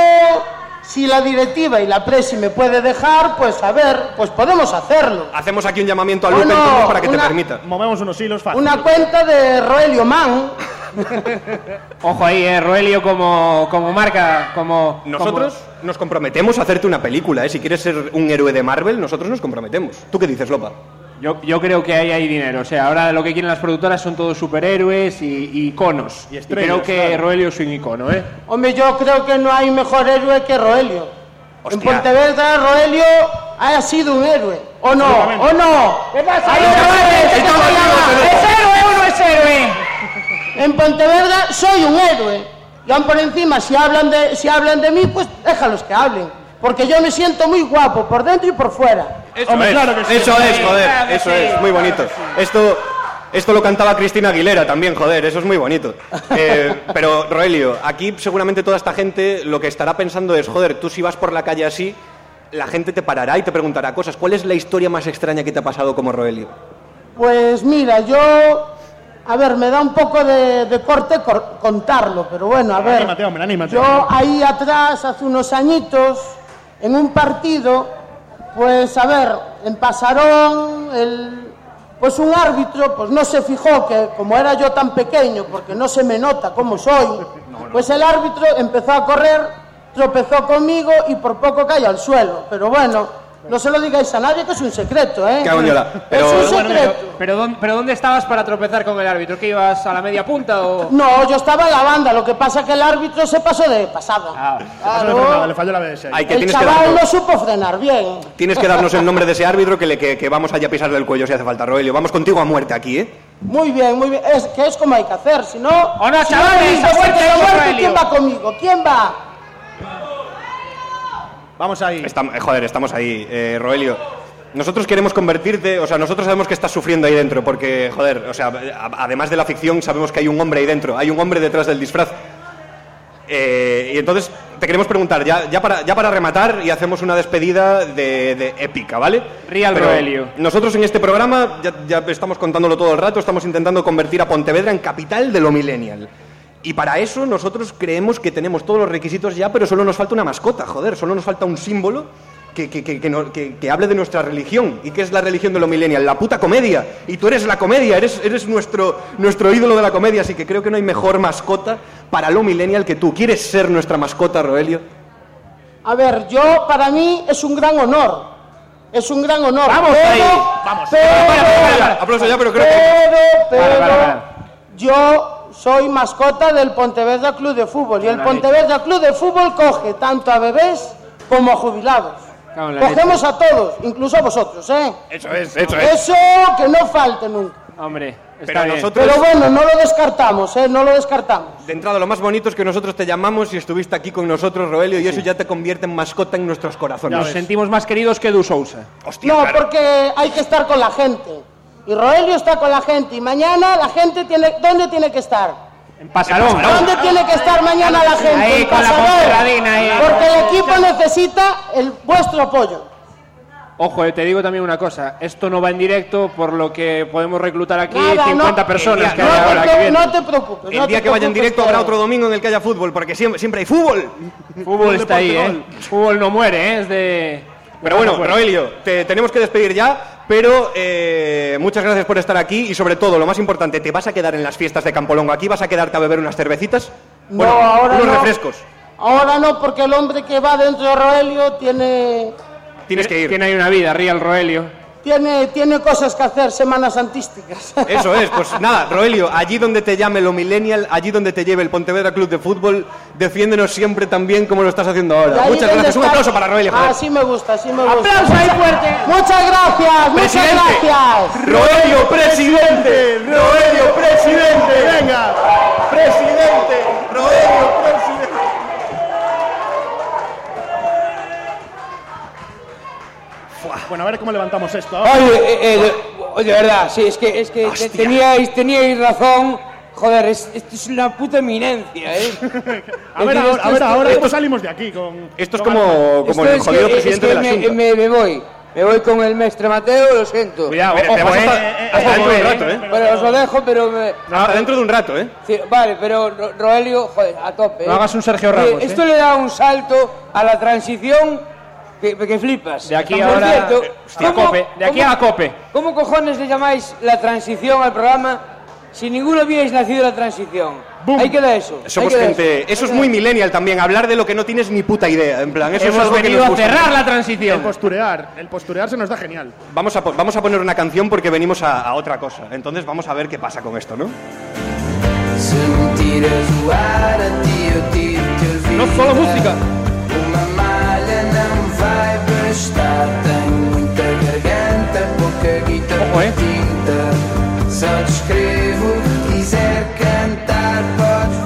[SPEAKER 6] si la directiva y la presi me puede dejar, pues a ver, pues podemos hacerlo.
[SPEAKER 1] Hacemos aquí un llamamiento a Lupe entonces para que te permita.
[SPEAKER 2] Movemos unos hilos fácil.
[SPEAKER 6] Una cuenta de Roelio Man. (laughs)
[SPEAKER 3] Ojo ahí, eh, Roelio como, como marca, como...
[SPEAKER 1] Nosotros nos comprometemos a hacerte una película, ¿eh? Si quieres ser un héroe de Marvel, nosotros nos comprometemos. ¿Tú qué dices, Lopa?
[SPEAKER 3] Yo, yo creo que ahí hay dinero. O sea, ahora lo que quieren las productoras son todos superhéroes y, y iconos.
[SPEAKER 2] Y estrellas,
[SPEAKER 3] creo que
[SPEAKER 2] claro.
[SPEAKER 3] Roelio es un icono, ¿eh?
[SPEAKER 6] Hombre, yo creo que no hay mejor héroe que Roelio. En
[SPEAKER 1] Hostia.
[SPEAKER 6] Pontevedra, Roelio ha sido un héroe. ¿O no? ¿O no?
[SPEAKER 4] ¿Qué pasa?
[SPEAKER 6] Ahí
[SPEAKER 4] Ahí
[SPEAKER 6] te
[SPEAKER 4] te
[SPEAKER 6] va,
[SPEAKER 4] va,
[SPEAKER 6] ¿qué
[SPEAKER 4] te
[SPEAKER 6] se
[SPEAKER 4] va,
[SPEAKER 6] llama?
[SPEAKER 4] ¿Es héroe o no es héroe?
[SPEAKER 6] En Pontevedra soy un héroe. Y aún por encima, si hablan, de, si hablan de mí, pues déjalos que hablen. Porque yo me siento muy guapo, por dentro y por fuera.
[SPEAKER 1] Eso
[SPEAKER 2] Hombre,
[SPEAKER 1] es,
[SPEAKER 2] claro que sí.
[SPEAKER 1] eso es, joder,
[SPEAKER 4] claro que
[SPEAKER 1] eso
[SPEAKER 4] sí,
[SPEAKER 1] es, muy bonito. Esto, esto lo cantaba Cristina Aguilera también, joder, eso es muy bonito. Eh, (laughs) pero, Roelio, aquí seguramente toda esta gente lo que estará pensando es, joder, tú si vas por la calle así, la gente te parará y te preguntará cosas. ¿Cuál es la historia más extraña que te ha pasado como Roelio?
[SPEAKER 6] Pues mira, yo. A ver, me da un poco de, de corte cor- contarlo, pero bueno, a ver.
[SPEAKER 2] Anímate, hombre, anímate.
[SPEAKER 6] Yo ahí atrás, hace unos añitos, en un partido, pues a ver, en Pasarón, el, pues un árbitro, pues no se fijó que como era yo tan pequeño, porque no se me nota cómo soy, (laughs) pues el árbitro empezó a correr, tropezó conmigo y por poco cayó al suelo. Pero bueno, no se lo digáis a nadie que es un secreto, ¿eh?
[SPEAKER 1] Pero-
[SPEAKER 6] es un
[SPEAKER 1] Bueno,
[SPEAKER 6] secreto.
[SPEAKER 3] Pero, ¿dónde, ¿Pero dónde estabas para tropezar con el árbitro? ¿Que ibas a la media punta o...?
[SPEAKER 6] No, yo estaba en la banda, lo que pasa que el árbitro se pasó de pasada.
[SPEAKER 3] Ah,
[SPEAKER 2] Eso le falló la.
[SPEAKER 1] Hay que
[SPEAKER 6] el
[SPEAKER 1] que,
[SPEAKER 6] chaval no supo frenar bien.
[SPEAKER 1] tienes que darnos el nombre de ese árbitro que, le, que, que vamos allá a pisarle el cuello si hace falta, Roelio. Vamos contigo a muerte aquí, ¿eh?
[SPEAKER 6] Muy bien, muy bien. Es que es como hay que hacer, si no...
[SPEAKER 4] O no,
[SPEAKER 6] si
[SPEAKER 4] chavales, a muerte,
[SPEAKER 6] a
[SPEAKER 4] a
[SPEAKER 6] muerte,
[SPEAKER 4] Roelio.
[SPEAKER 6] ¿quién va conmigo? ¿Quién va?
[SPEAKER 2] Vamos ahí.
[SPEAKER 1] Estam- eh, joder, estamos ahí, eh, Roelio. Nosotros queremos convertirte, o sea, nosotros sabemos que estás sufriendo ahí dentro, porque, joder, o sea, además de la ficción, sabemos que hay un hombre ahí dentro, hay un hombre detrás del disfraz. Eh, y entonces te queremos preguntar, ya, ya, para, ya para rematar, y hacemos una despedida de, de épica, ¿vale?
[SPEAKER 3] Real
[SPEAKER 1] Pero
[SPEAKER 3] Roelio.
[SPEAKER 1] Nosotros en este programa, ya, ya estamos contándolo todo el rato, estamos intentando convertir a Pontevedra en capital de lo millennial. Y para eso nosotros creemos que tenemos todos los requisitos ya, pero solo nos falta una mascota, joder, solo nos falta un símbolo que, que, que, que no- que- que hable de nuestra religión. ¿Y qué es la religión de lo millennial? La puta comedia. Y tú eres la comedia, eres, eres nuestro, nuestro ídolo de la comedia, así que creo que no hay mejor mascota para lo millennial que tú. ¿Quieres ser nuestra mascota, Roelio?
[SPEAKER 6] A ver, yo, para mí, es un gran honor. Es un gran honor.
[SPEAKER 4] Vamos
[SPEAKER 6] pero,
[SPEAKER 4] ahí,
[SPEAKER 2] vamos.
[SPEAKER 6] Pero,
[SPEAKER 1] Aplauso ya, pero creo que...
[SPEAKER 6] pero, pero,
[SPEAKER 3] Para, para, para.
[SPEAKER 6] yo soy mascota del Pontevedra Club de Fútbol. Y el Pontevedra Club de Fútbol coge tanto a bebés como a jubilados. Cogemos a todos, incluso a vosotros, ¿eh?
[SPEAKER 1] Eso es, eso es.
[SPEAKER 6] Eso que no falte nunca.
[SPEAKER 3] Hombre, está
[SPEAKER 1] Pero
[SPEAKER 3] bien.
[SPEAKER 1] nosotros...
[SPEAKER 6] Pero bueno, no lo descartamos, ¿eh? No lo descartamos.
[SPEAKER 1] De entrada, lo más bonito es que nosotros te llamamos y estuviste aquí con nosotros, Roelio, y eso ya te convierte en mascota en nuestros corazones.
[SPEAKER 3] Nos sentimos más queridos que Du Sousa.
[SPEAKER 1] Hostia,
[SPEAKER 6] No,
[SPEAKER 1] claro.
[SPEAKER 6] porque hay que estar con la gente. Y Roelio está con la gente. Y mañana la gente tiene... ¿Dónde tiene que estar?
[SPEAKER 3] En Pasarón.
[SPEAKER 6] ¿Dónde tiene que estar mañana la gente?
[SPEAKER 4] Ahí,
[SPEAKER 6] En
[SPEAKER 4] con la.
[SPEAKER 6] Porque el equipo necesita el, vuestro apoyo.
[SPEAKER 3] Ojo, eh, te digo también una cosa. Esto no va en directo, por lo que podemos reclutar aquí
[SPEAKER 6] Nada,
[SPEAKER 3] 50
[SPEAKER 6] no.
[SPEAKER 3] personas que
[SPEAKER 6] No
[SPEAKER 3] hay ahora aquí
[SPEAKER 6] no te preocupes.
[SPEAKER 1] El
[SPEAKER 6] no
[SPEAKER 1] día
[SPEAKER 6] te
[SPEAKER 1] que vaya en directo habrá otro domingo en el que haya fútbol, porque siempre, siempre hay fútbol.
[SPEAKER 3] Fútbol está ahí, ¿eh? Fútbol no muere, ¿eh? Es de...
[SPEAKER 1] Pero bueno, Roelio, te tenemos que despedir ya, pero eh, muchas gracias por estar aquí y sobre todo, lo más importante, ¿te vas a quedar en las fiestas de Campolongo? ¿Aquí vas a quedarte a beber unas cervecitas?
[SPEAKER 6] No,
[SPEAKER 1] bueno,
[SPEAKER 6] ahora
[SPEAKER 1] unos
[SPEAKER 6] no.
[SPEAKER 1] refrescos.
[SPEAKER 6] Ahora no, porque el hombre que va dentro de Roelio tiene,
[SPEAKER 1] Tienes que ir.
[SPEAKER 3] Tiene ahí una vida, Real Roelio.
[SPEAKER 6] Tiene, tiene cosas que hacer, semanas santísticas. (laughs)
[SPEAKER 1] Eso es, pues nada, Roelio, allí donde te llame lo millennial, allí donde te lleve el Pontevedra Club de Fútbol, defiéndonos siempre tan bien como lo estás haciendo ahora. Muchas gracias, un
[SPEAKER 6] está-
[SPEAKER 1] aplauso para Roelio. joder.
[SPEAKER 6] Ah, sí me gusta, sí me gusta.
[SPEAKER 4] ¡Aplauso ahí fuerte!
[SPEAKER 6] Muchas gracias, muchas gracias.
[SPEAKER 1] Roelio, presidente, Roelio, presidente,
[SPEAKER 2] Venga.
[SPEAKER 1] presidente, Roelio, presidente.
[SPEAKER 2] Bueno, a ver cómo levantamos esto ahora.
[SPEAKER 4] Oye, eh, eh, de, oye, de verdad, sí, es que, es que te- teníais, teníais razón. Joder, es- esto es una puta eminencia, ¿eh? (laughs)
[SPEAKER 2] A ver, ahora, a ver, ahora
[SPEAKER 4] esto-
[SPEAKER 2] cómo salimos de aquí con.
[SPEAKER 1] Esto es
[SPEAKER 2] con
[SPEAKER 1] como, como
[SPEAKER 4] esto
[SPEAKER 1] el
[SPEAKER 4] es
[SPEAKER 1] jodido
[SPEAKER 4] que-
[SPEAKER 1] presidente
[SPEAKER 4] es
[SPEAKER 1] de
[SPEAKER 4] que
[SPEAKER 1] la
[SPEAKER 4] me,
[SPEAKER 1] Junta.
[SPEAKER 4] me, me voy. Me voy con el maestro Mateo, lo siento.
[SPEAKER 1] Cuidado,
[SPEAKER 3] Ojo,
[SPEAKER 1] te vas
[SPEAKER 3] eh,
[SPEAKER 1] hasta,
[SPEAKER 2] eh, eh,
[SPEAKER 1] hasta
[SPEAKER 2] eh,
[SPEAKER 1] dentro de un
[SPEAKER 2] eh,
[SPEAKER 1] rato, ¿eh?
[SPEAKER 4] Bueno, os lo dejo, pero me-
[SPEAKER 1] Hasta dentro de un rato, ¿eh?
[SPEAKER 4] Sí, vale, pero Ro- Roelio, joder, a tope.
[SPEAKER 3] No
[SPEAKER 4] ¿eh?
[SPEAKER 3] hagas un Sergio Ramos,
[SPEAKER 4] Esto
[SPEAKER 3] ¿eh?
[SPEAKER 4] le da un salto a la transición que, que flipas.
[SPEAKER 3] De aquí
[SPEAKER 4] Por
[SPEAKER 3] ahora,
[SPEAKER 4] cierto,
[SPEAKER 3] eh, hostia,
[SPEAKER 4] ¿cómo-
[SPEAKER 3] Cope, de aquí
[SPEAKER 4] cómo-
[SPEAKER 3] a Cope.
[SPEAKER 4] ¿Cómo cojones le llamáis la transición al programa si ninguno habíais nacido la transición?
[SPEAKER 2] Boom.
[SPEAKER 4] Ahí queda eso.
[SPEAKER 1] Somos
[SPEAKER 4] queda
[SPEAKER 1] gente.
[SPEAKER 4] Eso,
[SPEAKER 1] Eso es muy millennial también, hablar de lo que no tienes ni puta idea. En plan, eso es
[SPEAKER 3] Hemos
[SPEAKER 1] que
[SPEAKER 3] venido
[SPEAKER 1] nos
[SPEAKER 3] a cerrar la
[SPEAKER 2] El
[SPEAKER 3] transición.
[SPEAKER 2] posturear. El posturear se nos da genial.
[SPEAKER 1] Vamos a, vamos a poner una canción porque venimos a, a otra cosa. Entonces vamos a ver qué pasa con esto, ¿no?
[SPEAKER 7] A a
[SPEAKER 3] No solo música.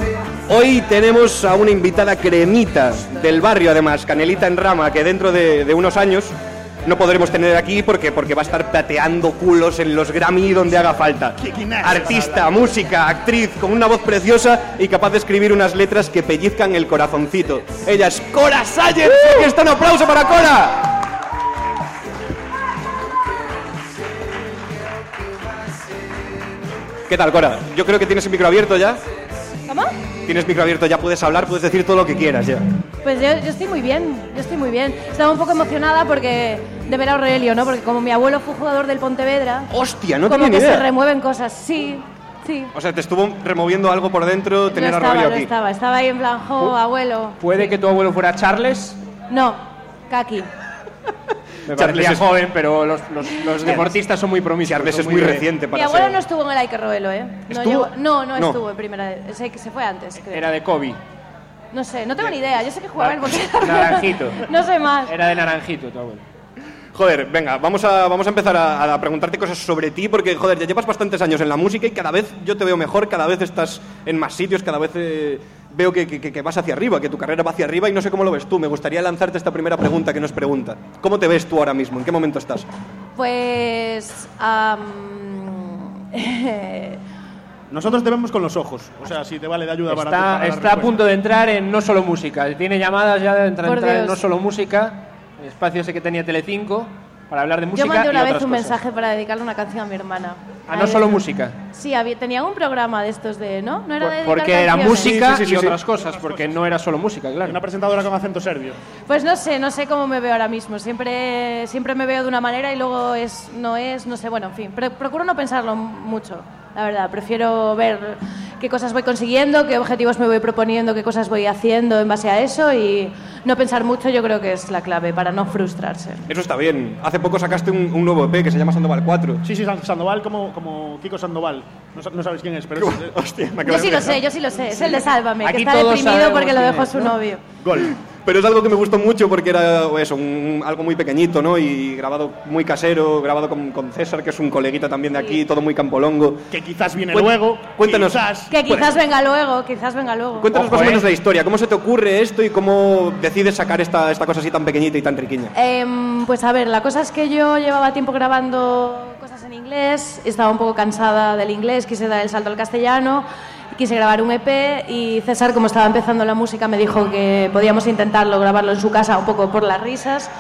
[SPEAKER 3] Eh.
[SPEAKER 1] Hoy tenemos a una invitada cremita del barrio, además, Canelita en Rama, que dentro de, de unos años no podremos tener aquí porque, porque va a estar pateando culos en los Grammy donde haga falta. Artista, música, actriz, con una voz preciosa y capaz de escribir unas letras que pellizcan el corazoncito. Ella es Cora Sayer. Aquí está un aplauso para Cora. ¿Qué tal, Cora? Yo creo que tienes el micro abierto ya.
[SPEAKER 8] ¿Cómo?
[SPEAKER 1] Tienes micro abierto, ya puedes hablar, puedes decir todo lo que quieras ya.
[SPEAKER 8] Pues yo, yo estoy muy bien, yo estoy muy bien. Estaba un poco emocionada porque de ver a Aurelio, ¿no? Porque como mi abuelo fue jugador del Pontevedra,
[SPEAKER 1] Hostia, no
[SPEAKER 8] como
[SPEAKER 1] tenía
[SPEAKER 8] que
[SPEAKER 1] ni
[SPEAKER 8] se
[SPEAKER 1] idea.
[SPEAKER 8] remueven cosas. Sí, sí.
[SPEAKER 1] O sea, te estuvo removiendo algo por dentro tener a
[SPEAKER 8] estaba,
[SPEAKER 1] aquí.
[SPEAKER 8] estaba. Estaba ahí en plan, jo, abuelo.
[SPEAKER 3] Puede que tu abuelo fuera Charles.
[SPEAKER 8] No, Kaki. (laughs)
[SPEAKER 3] Me
[SPEAKER 1] Charles
[SPEAKER 3] parecía
[SPEAKER 1] es-
[SPEAKER 3] joven, pero los, los- los (laughs) deportistas son muy promiscuos.
[SPEAKER 1] Charles
[SPEAKER 3] son
[SPEAKER 1] es muy
[SPEAKER 3] de-
[SPEAKER 1] reciente
[SPEAKER 8] Mi
[SPEAKER 1] para
[SPEAKER 8] abuelo
[SPEAKER 1] ser-
[SPEAKER 8] no estuvo en el Ike Roelo, ¿eh? No,
[SPEAKER 1] ¿Estuvo?
[SPEAKER 8] llegó- no, no,
[SPEAKER 1] No.
[SPEAKER 8] estuvo en primera. Sé que se fue antes, creo.
[SPEAKER 3] Era de Kobe.
[SPEAKER 8] No sé, no tengo ni idea. Yo sé que jugaba en el Pontevedra.
[SPEAKER 3] Naranjito. (laughs)
[SPEAKER 8] no sé más.
[SPEAKER 3] Era de naranjito tu abuelo.
[SPEAKER 1] Joder, venga, vamos a, vamos a empezar a, a preguntarte cosas sobre ti, porque, joder, ya llevas bastantes años en la música y cada vez yo te veo mejor, cada vez estás en más sitios, cada vez eh, veo que, que- que vas hacia arriba, que tu carrera va hacia arriba y no sé cómo lo ves tú. Me gustaría lanzarte esta primera pregunta que nos pregunta. ¿Cómo te ves tú ahora mismo? ¿En qué momento estás?
[SPEAKER 8] Pues. am, (laughs)
[SPEAKER 2] Nosotros te vemos con los ojos. O sea, si te vale de ayuda
[SPEAKER 3] Está,
[SPEAKER 2] para
[SPEAKER 3] está a punto de entrar en No Solo Música. Tiene llamadas ya de entrar, en. No Solo Música, el espacio ese que tenía Telecinco, para hablar de música
[SPEAKER 8] Yo mandé
[SPEAKER 3] y
[SPEAKER 8] una vez
[SPEAKER 3] otras
[SPEAKER 8] un
[SPEAKER 3] cosas.
[SPEAKER 8] mensaje para dedicarle una canción a mi hermana.
[SPEAKER 3] A No Solo. Música.
[SPEAKER 8] Sí, había, tenía un programa de estos de, ¿no? No era de
[SPEAKER 3] Porque era música
[SPEAKER 1] Sí, sí, sí,
[SPEAKER 3] y
[SPEAKER 1] sí.
[SPEAKER 3] otras cosas, porque no era solo música, claro.
[SPEAKER 2] Una presentadora con acento serbio.
[SPEAKER 8] Pues no sé, no sé cómo me veo ahora mismo. Siempre, siempre me veo de una manera y luego es, no es, no sé, bueno, en fin. Pero procuro no pensarlo mucho, la verdad. Prefiero ver qué cosas voy consiguiendo, qué objetivos me voy proponiendo, qué cosas voy haciendo en base a eso y no pensar mucho yo creo que es la clave para no frustrarse.
[SPEAKER 1] Eso está bien. Hace poco sacaste un, un nuevo EP que se llama Sandoval 4.
[SPEAKER 2] Sí, sí, San- Sandoval como, como Kiko Sandoval. No, no sabes quién es, pero es,
[SPEAKER 1] Hostia, me
[SPEAKER 8] Yo sí lo sé, yo sí lo sé. Es el de Sálvame,
[SPEAKER 3] Aquí
[SPEAKER 8] que está deprimido porque lo dejó su
[SPEAKER 3] ¿no?
[SPEAKER 8] novio.
[SPEAKER 2] gol.
[SPEAKER 1] Pero es algo que me gustó mucho porque era eso, un- algo muy pequeñito, ¿no? Y grabado muy casero, grabado con, con César, que es un coleguita también de aquí, todo muy campolongo.
[SPEAKER 2] Que quizás viene
[SPEAKER 1] Cuen-
[SPEAKER 2] luego.
[SPEAKER 1] cuéntanos.
[SPEAKER 2] Quizás.
[SPEAKER 8] Que quizás venga luego, quizás venga luego.
[SPEAKER 1] Cuéntanos
[SPEAKER 3] Ojo,
[SPEAKER 1] más o menos
[SPEAKER 3] eh.
[SPEAKER 1] la historia, ¿cómo se te ocurre esto y cómo decides sacar esta, esta cosa así tan pequeñita y tan riquiña?
[SPEAKER 8] Em, pues a ver, la cosa es que yo llevaba tiempo grabando cosas en inglés, estaba un poco cansada del inglés, quise dar el salto al castellano, quise grabar un EP y César, como estaba empezando la música, me dijo que podíamos intentarlo, grabarlo en su casa un poco por las risas.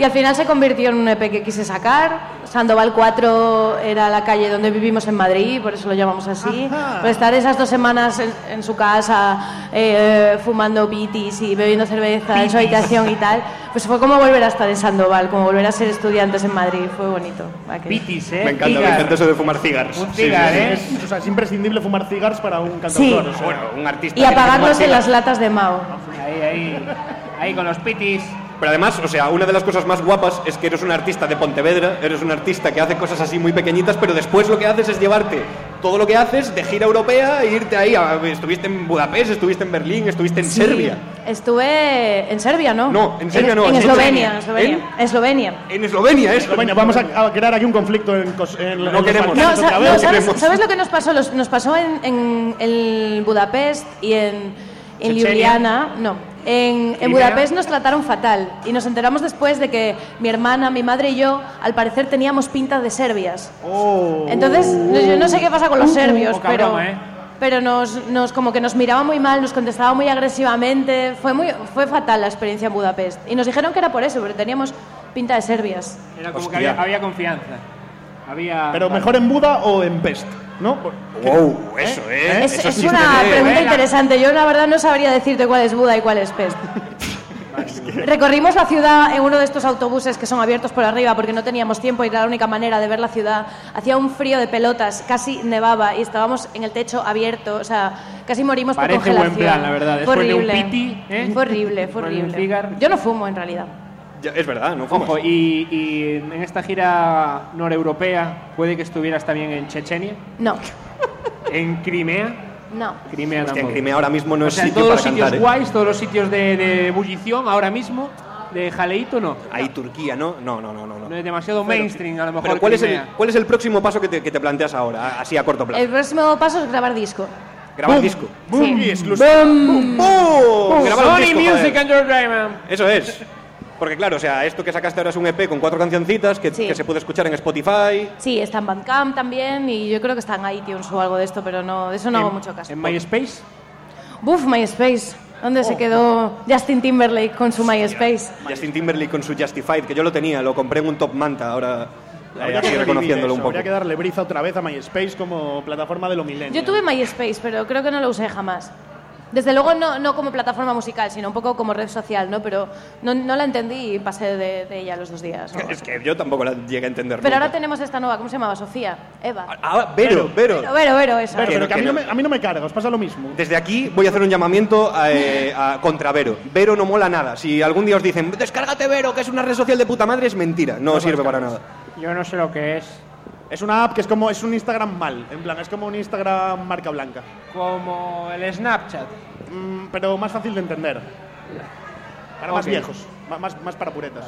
[SPEAKER 8] Y al final se convirtió en un EP que quise sacar. Sandoval 4 era la calle donde vivimos en Madrid, por eso lo llamamos así. Por estar esas dos semanas en, en su casa eh, fumando pitis y bebiendo cerveza en su habitación y tal, pues fue como volver a estar en Sandoval, como volver a ser estudiantes en Madrid. Fue bonito.
[SPEAKER 3] Pitis, ¿eh?
[SPEAKER 1] Me encanta, me
[SPEAKER 3] Cigar.
[SPEAKER 1] encanta eso de fumar cigars.
[SPEAKER 3] Un
[SPEAKER 1] Sí,
[SPEAKER 3] cigar,
[SPEAKER 1] sí, sí.
[SPEAKER 3] ¿eh?
[SPEAKER 2] Es, o sea, es imprescindible fumar cigars para un cantautor.
[SPEAKER 8] Sí.
[SPEAKER 2] o sea.
[SPEAKER 1] Bueno, un artista.
[SPEAKER 8] Y apagándose las latas de Mao.
[SPEAKER 3] Ahí, ahí. Ahí con los pitis.
[SPEAKER 1] Pero además, o sea, una de las cosas más guapas es que eres un artista de Pontevedra, eres un artista que hace cosas así muy pequeñitas, pero después lo que haces es llevarte todo lo que haces de gira europea e irte ahí. a- estuviste en Budapest, estuviste en Berlín, estuviste en
[SPEAKER 8] Sí.
[SPEAKER 1] Serbia.
[SPEAKER 8] Estuve en Serbia, ¿no?
[SPEAKER 1] No, en Serbia no,
[SPEAKER 8] En,
[SPEAKER 1] en
[SPEAKER 8] Eslovenia,
[SPEAKER 1] Eslovenia.
[SPEAKER 8] Eslovenia. Eslovenia.
[SPEAKER 1] En Eslovenia, eso.
[SPEAKER 2] Eslovenia, vamos a, a crear aquí un conflicto en, en- en los
[SPEAKER 1] queremos.
[SPEAKER 8] No, sa- no. ¿sabes,
[SPEAKER 1] queremos.
[SPEAKER 8] sabes lo que nos pasó? Los- nos pasó en, en, en Budapest y en, en. Ljubljana. No. En, en. Budapest nos trataron fatal y nos enteramos después de que mi hermana, mi madre y yo, al parecer teníamos pinta de serbias.
[SPEAKER 2] Oh.
[SPEAKER 8] Entonces, yo no sé qué pasa con los serbios,
[SPEAKER 3] poca
[SPEAKER 8] pero,
[SPEAKER 3] broma, ¿eh?
[SPEAKER 8] pero nos, nos como que nos miraba muy mal, nos contestaba muy agresivamente. Fue, muy, fue fatal la experiencia en Budapest. Y nos dijeron que era por eso, porque teníamos pinta de serbias.
[SPEAKER 3] Era como
[SPEAKER 1] Hostia.
[SPEAKER 3] que había, había confianza. Había.
[SPEAKER 2] Pero mejor en Buda o en Pest, ¿no?
[SPEAKER 1] Wow, eso, ¿eh?
[SPEAKER 8] Es,
[SPEAKER 1] Eso
[SPEAKER 8] es
[SPEAKER 1] sí
[SPEAKER 8] una
[SPEAKER 1] que-
[SPEAKER 8] pregunta interesante. Yo la verdad no sabría decirte cuál es Buda y cuál es Pest. (laughs) Recorrimos la ciudad en uno de estos autobuses que son abiertos por arriba porque no teníamos tiempo y era la única manera de ver la ciudad. Hacía un frío de pelotas, casi nevaba y estábamos en el techo abierto, o sea, casi morimos
[SPEAKER 3] Parece
[SPEAKER 8] por congelación.
[SPEAKER 3] buen plan, la verdad.
[SPEAKER 8] Fue
[SPEAKER 3] Después de un
[SPEAKER 8] horrible.
[SPEAKER 3] piti, ¿eh?
[SPEAKER 8] Fue horrible, fue horrible. Yo no fumo en realidad.
[SPEAKER 1] Ya, es verdad, no fumas.
[SPEAKER 3] Ojo, y, y en esta gira noreuropea puede que estuvieras también en Chechenia,
[SPEAKER 8] No, (laughs)
[SPEAKER 3] en Crimea.
[SPEAKER 8] no.
[SPEAKER 3] Crimea
[SPEAKER 1] Hostia, en. Crimea ahora mismo no
[SPEAKER 3] o
[SPEAKER 1] es
[SPEAKER 3] sea,
[SPEAKER 1] sitio
[SPEAKER 3] todos
[SPEAKER 1] para
[SPEAKER 3] los sitios
[SPEAKER 1] cantar, ¿eh?
[SPEAKER 3] guays, todos los sitios de, de ebullición ahora mismo, de jaleíto no.
[SPEAKER 1] Ahí Turquía, ¿no? No, no, no, no. no.
[SPEAKER 3] Es demasiado mainstream, a lo mejor.
[SPEAKER 1] Pero ¿cuál es, el. ¿cuál es el próximo paso que te, que te planteas ahora, así a corto plazo?
[SPEAKER 8] El próximo paso es grabar disco.
[SPEAKER 1] Grabar disco.
[SPEAKER 8] Sí.
[SPEAKER 2] Y exclusivo.
[SPEAKER 1] ¡Boom! Grabar un
[SPEAKER 3] Sony
[SPEAKER 1] disco,
[SPEAKER 3] Music
[SPEAKER 1] joder.
[SPEAKER 3] and Your Diamond.
[SPEAKER 1] Eso es. Porque claro, o sea, esto que sacaste ahora es un EP con cuatro cancioncitas que,
[SPEAKER 8] Sí.
[SPEAKER 1] que se puede escuchar en Spotify.
[SPEAKER 8] Sí, está en Bandcamp también y yo creo que está en iTunes o algo de esto, pero no, de eso no hago mucho caso.
[SPEAKER 3] En MySpace.
[SPEAKER 8] Buf, MySpace. ¿Dónde
[SPEAKER 1] Oh.
[SPEAKER 8] se quedó Justin Timberlake con su MySpace?
[SPEAKER 1] Justin Timberlake con su Justified, que yo lo tenía, lo compré en un top manta, ahora
[SPEAKER 2] Habría que
[SPEAKER 1] reconociéndolo un poco.
[SPEAKER 2] Habría que darle briza otra vez a MySpace como plataforma de lo milenio.
[SPEAKER 8] Yo tuve MySpace, pero creo que no lo usé jamás. Desde luego no, no como plataforma musical, sino un poco como red social, ¿no? Pero no, no la entendí y pasé de, de ella los dos días. ¿no?
[SPEAKER 1] Es que yo tampoco la llegué a entender.
[SPEAKER 8] Pero
[SPEAKER 1] nunca.
[SPEAKER 8] ahora tenemos esta nueva, ¿cómo se llamaba? Sofía, Eva.
[SPEAKER 1] Ah, Vero, Vero.
[SPEAKER 8] Pero, Vero, Vero, esa.
[SPEAKER 2] Pero,
[SPEAKER 1] Que
[SPEAKER 2] pero que a mí, no
[SPEAKER 1] no.
[SPEAKER 2] me, a mí no me carga, os pasa lo mismo.
[SPEAKER 1] Desde aquí voy a hacer un llamamiento a, eh, a- contra Vero. Vero no mola nada. Si algún día os dicen, descárgate Vero, que es una red social de puta madre, es mentira. No, sirve para nada.
[SPEAKER 3] Yo no sé lo que es.
[SPEAKER 2] Es una app que es como es un Instagram mal, en plan, es como un Instagram marca blanca,
[SPEAKER 3] Como el Snapchat.
[SPEAKER 2] Mm, pero más fácil de entender. Para más viejos, más, más para puretas.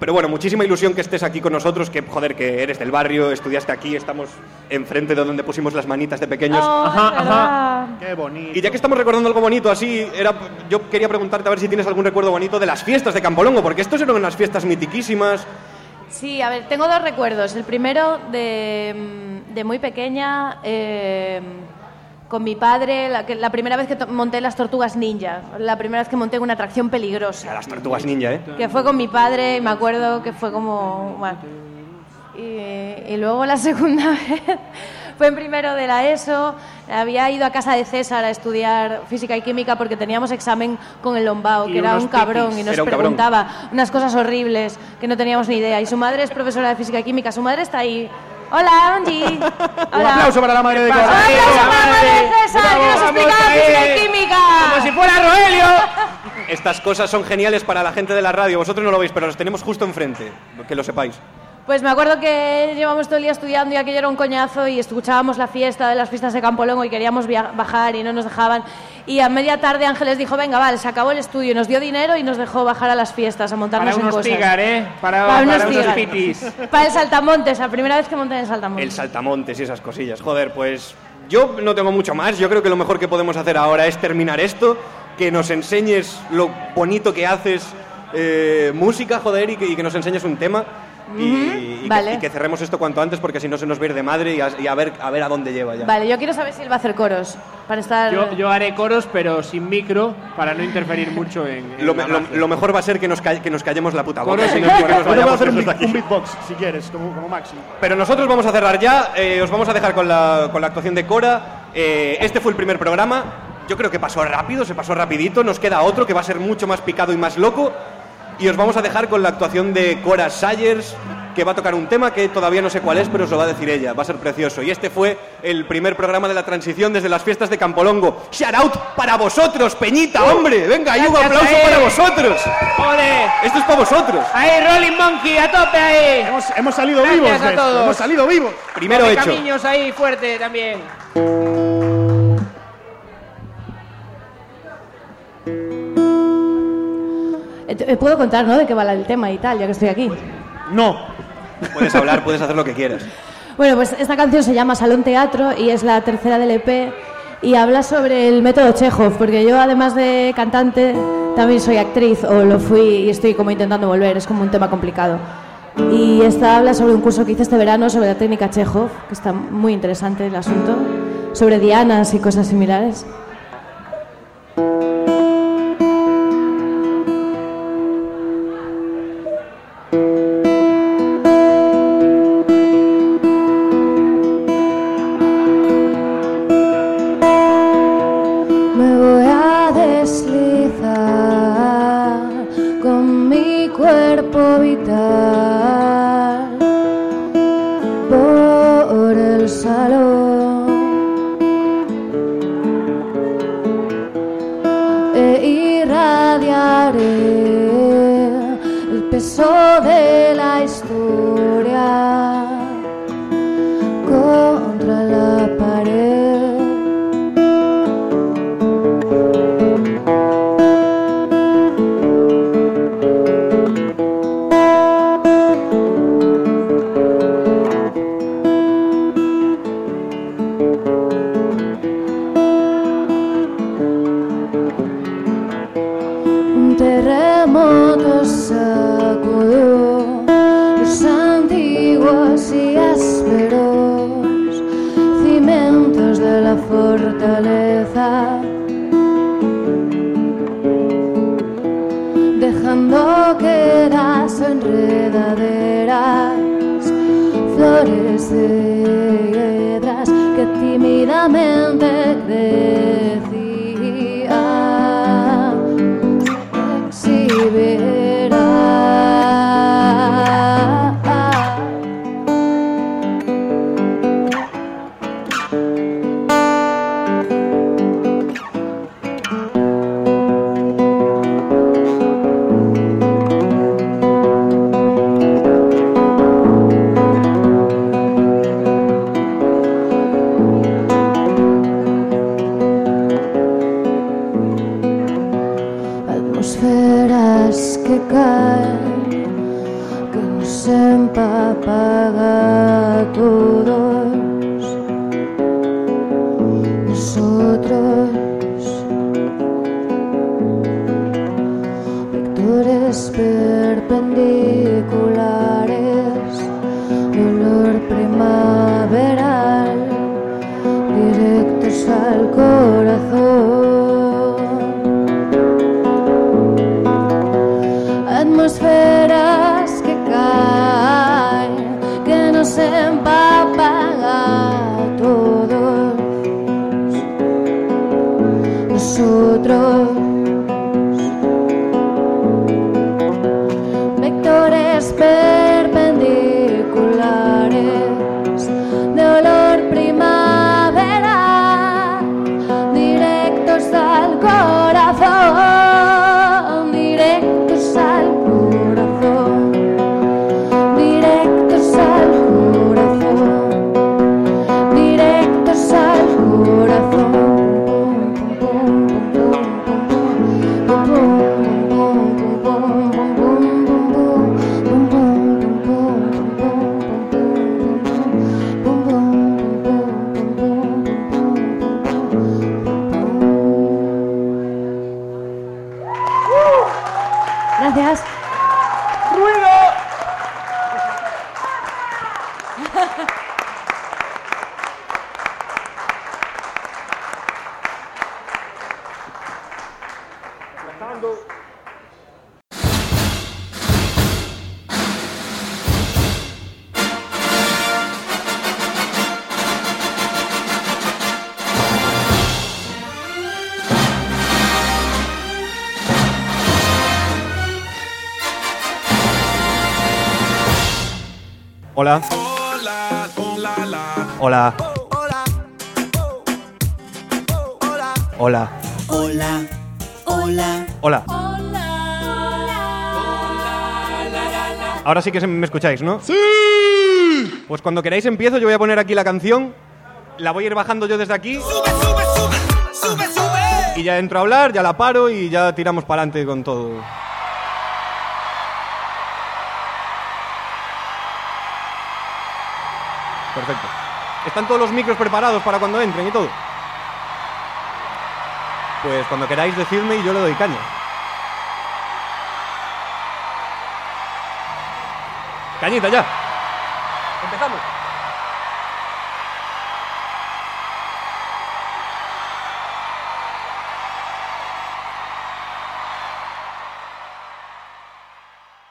[SPEAKER 1] Pero bueno, muchísima ilusión que estés aquí con nosotros, que joder, que eres del barrio, estudiaste aquí, estamos enfrente de donde pusimos las manitas de pequeños.
[SPEAKER 8] Oh,
[SPEAKER 3] Ajá,
[SPEAKER 8] verdad.
[SPEAKER 2] Qué bonito.
[SPEAKER 1] Y ya que estamos recordando algo bonito, así, era, yo quería preguntarte a ver si tienes algún recuerdo bonito de las fiestas de Campolongo, porque estos eran unas fiestas mitiquísimas.
[SPEAKER 8] Sí, a ver, tengo dos recuerdos. El primero de, de muy pequeña, eh, con mi padre, la, que- la primera vez que monté las tortugas ninja, la primera vez que monté una atracción peligrosa.
[SPEAKER 1] Las tortugas ninja, ¿eh?
[SPEAKER 8] Que fue con mi padre y me acuerdo que fue como... bueno. Y, y luego la segunda (laughs) vez fue en primero de la ESO. Había ido a casa de César a estudiar física y química porque teníamos examen con el Lombao,
[SPEAKER 3] Y
[SPEAKER 8] que era un cabrón
[SPEAKER 3] pipis.
[SPEAKER 8] y nos
[SPEAKER 1] un cabrón.
[SPEAKER 8] preguntaba unas cosas horribles que no teníamos ni idea. Y su madre es profesora de física y química. Su madre está ahí. Hola, Angie. (laughs)
[SPEAKER 2] Un
[SPEAKER 8] Hola.
[SPEAKER 2] aplauso para la madre de
[SPEAKER 8] Un
[SPEAKER 2] Cora.
[SPEAKER 8] aplauso para la madre de César, que nos explicaba física y química.
[SPEAKER 3] Como si fuera Roelio.
[SPEAKER 1] Estas cosas son geniales para la gente de la radio. Vosotros no lo veis, pero los tenemos justo enfrente, que lo sepáis.
[SPEAKER 8] Pues me acuerdo que llevamos todo el día estudiando y aquello era un coñazo y escuchábamos la fiesta de las fiestas de Campolongo y queríamos bajar y no nos dejaban. Y a media tarde Ángeles dijo, venga, vale, se acabó el estudio, nos dio dinero y nos dejó bajar a las fiestas, a montarnos
[SPEAKER 3] Para
[SPEAKER 8] en
[SPEAKER 3] unos
[SPEAKER 8] cosas.
[SPEAKER 3] tigar, ¿eh? Para,
[SPEAKER 8] Para
[SPEAKER 3] para
[SPEAKER 8] unos
[SPEAKER 3] unos
[SPEAKER 8] tigar.
[SPEAKER 3] pitis. (laughs)
[SPEAKER 8] Para el Saltamontes, la primera vez que monté en el Saltamontes.
[SPEAKER 1] El saltamontes y esas cosillas. Joder, pues yo no tengo mucho más. Yo creo que lo mejor que podemos hacer ahora es terminar esto, que nos enseñes lo bonito que haces eh, música, joder, y que, y que nos enseñes un tema. Y, y que-
[SPEAKER 9] vale.
[SPEAKER 1] y que cerremos esto cuanto antes porque si no se nos va a ir de madre y a, y a ver, a ver a dónde lleva ya.
[SPEAKER 9] Vale, yo quiero saber si él va a hacer coros para estar.
[SPEAKER 8] Yo, yo haré coros, pero sin micro, para no interferir mucho en. en
[SPEAKER 1] Lo, me- lo- lo mejor va a ser que nos, ca- que nos callemos la puta boca
[SPEAKER 8] Coros
[SPEAKER 1] si
[SPEAKER 8] en
[SPEAKER 1] no,
[SPEAKER 8] el
[SPEAKER 1] que nos vayamos
[SPEAKER 2] hacer un, un beatbox, si quieres, como, como máximo.
[SPEAKER 1] Pero nosotros vamos a cerrar ya, eh, os vamos a dejar con la, con la actuación de Cora. Eh, este fue el primer programa, yo creo que pasó rápido, se pasó rapidito, nos queda otro que va a ser mucho más picado y más loco. Y os vamos a dejar con la actuación de Cora Sayers, que va a tocar un tema que todavía no sé cuál es, pero os lo va a decir ella, va a ser precioso. Y este fue el primer programa de la transición desde las fiestas de Campolongo. Shout out para vosotros, Peñita, hombre, venga, ahí un aplauso para vosotros.
[SPEAKER 3] ¡Joder!
[SPEAKER 1] Esto es para vosotros.
[SPEAKER 3] Ahí, Rolling Monkey, a tope ahí.
[SPEAKER 2] Hemos, hemos salido
[SPEAKER 3] Gracias
[SPEAKER 2] vivos
[SPEAKER 3] a todos.
[SPEAKER 2] hemos salido vivos.
[SPEAKER 1] Primero
[SPEAKER 3] Come
[SPEAKER 1] hecho.
[SPEAKER 3] Camiños ahí, fuerte también.
[SPEAKER 9] Eh, Puedo contar, ¿no? De qué va el tema y tal, ya que estoy aquí.
[SPEAKER 2] No.
[SPEAKER 1] Puedes hablar, puedes hacer lo que quieras. (laughs)
[SPEAKER 9] Bueno, pues esta canción se llama Salón Teatro y es la tercera del EP y habla sobre el método Chekhov, porque yo además de cantante también soy actriz o lo fui y estoy como intentando volver, es como un tema complicado. Y esta habla sobre un curso que hice este verano sobre la técnica Chekhov, que está muy interesante el asunto, sobre dianas y cosas similares.
[SPEAKER 10] whisper
[SPEAKER 1] Hola. Hola. Hola.
[SPEAKER 11] Hola, hola.
[SPEAKER 1] Hola. Ahora sí que me escucháis, ¿no? ¡Sí! Pues cuando queráis empiezo, yo voy a poner aquí la canción. La voy a ir bajando yo desde aquí. Y ya entro a hablar, ya la paro y ya tiramos para adelante con todo. Perfecto. ¿Están todos los micros preparados para cuando entren y todo? Pues cuando queráis decidme y yo le doy caña. Cañita ya. Empezamos.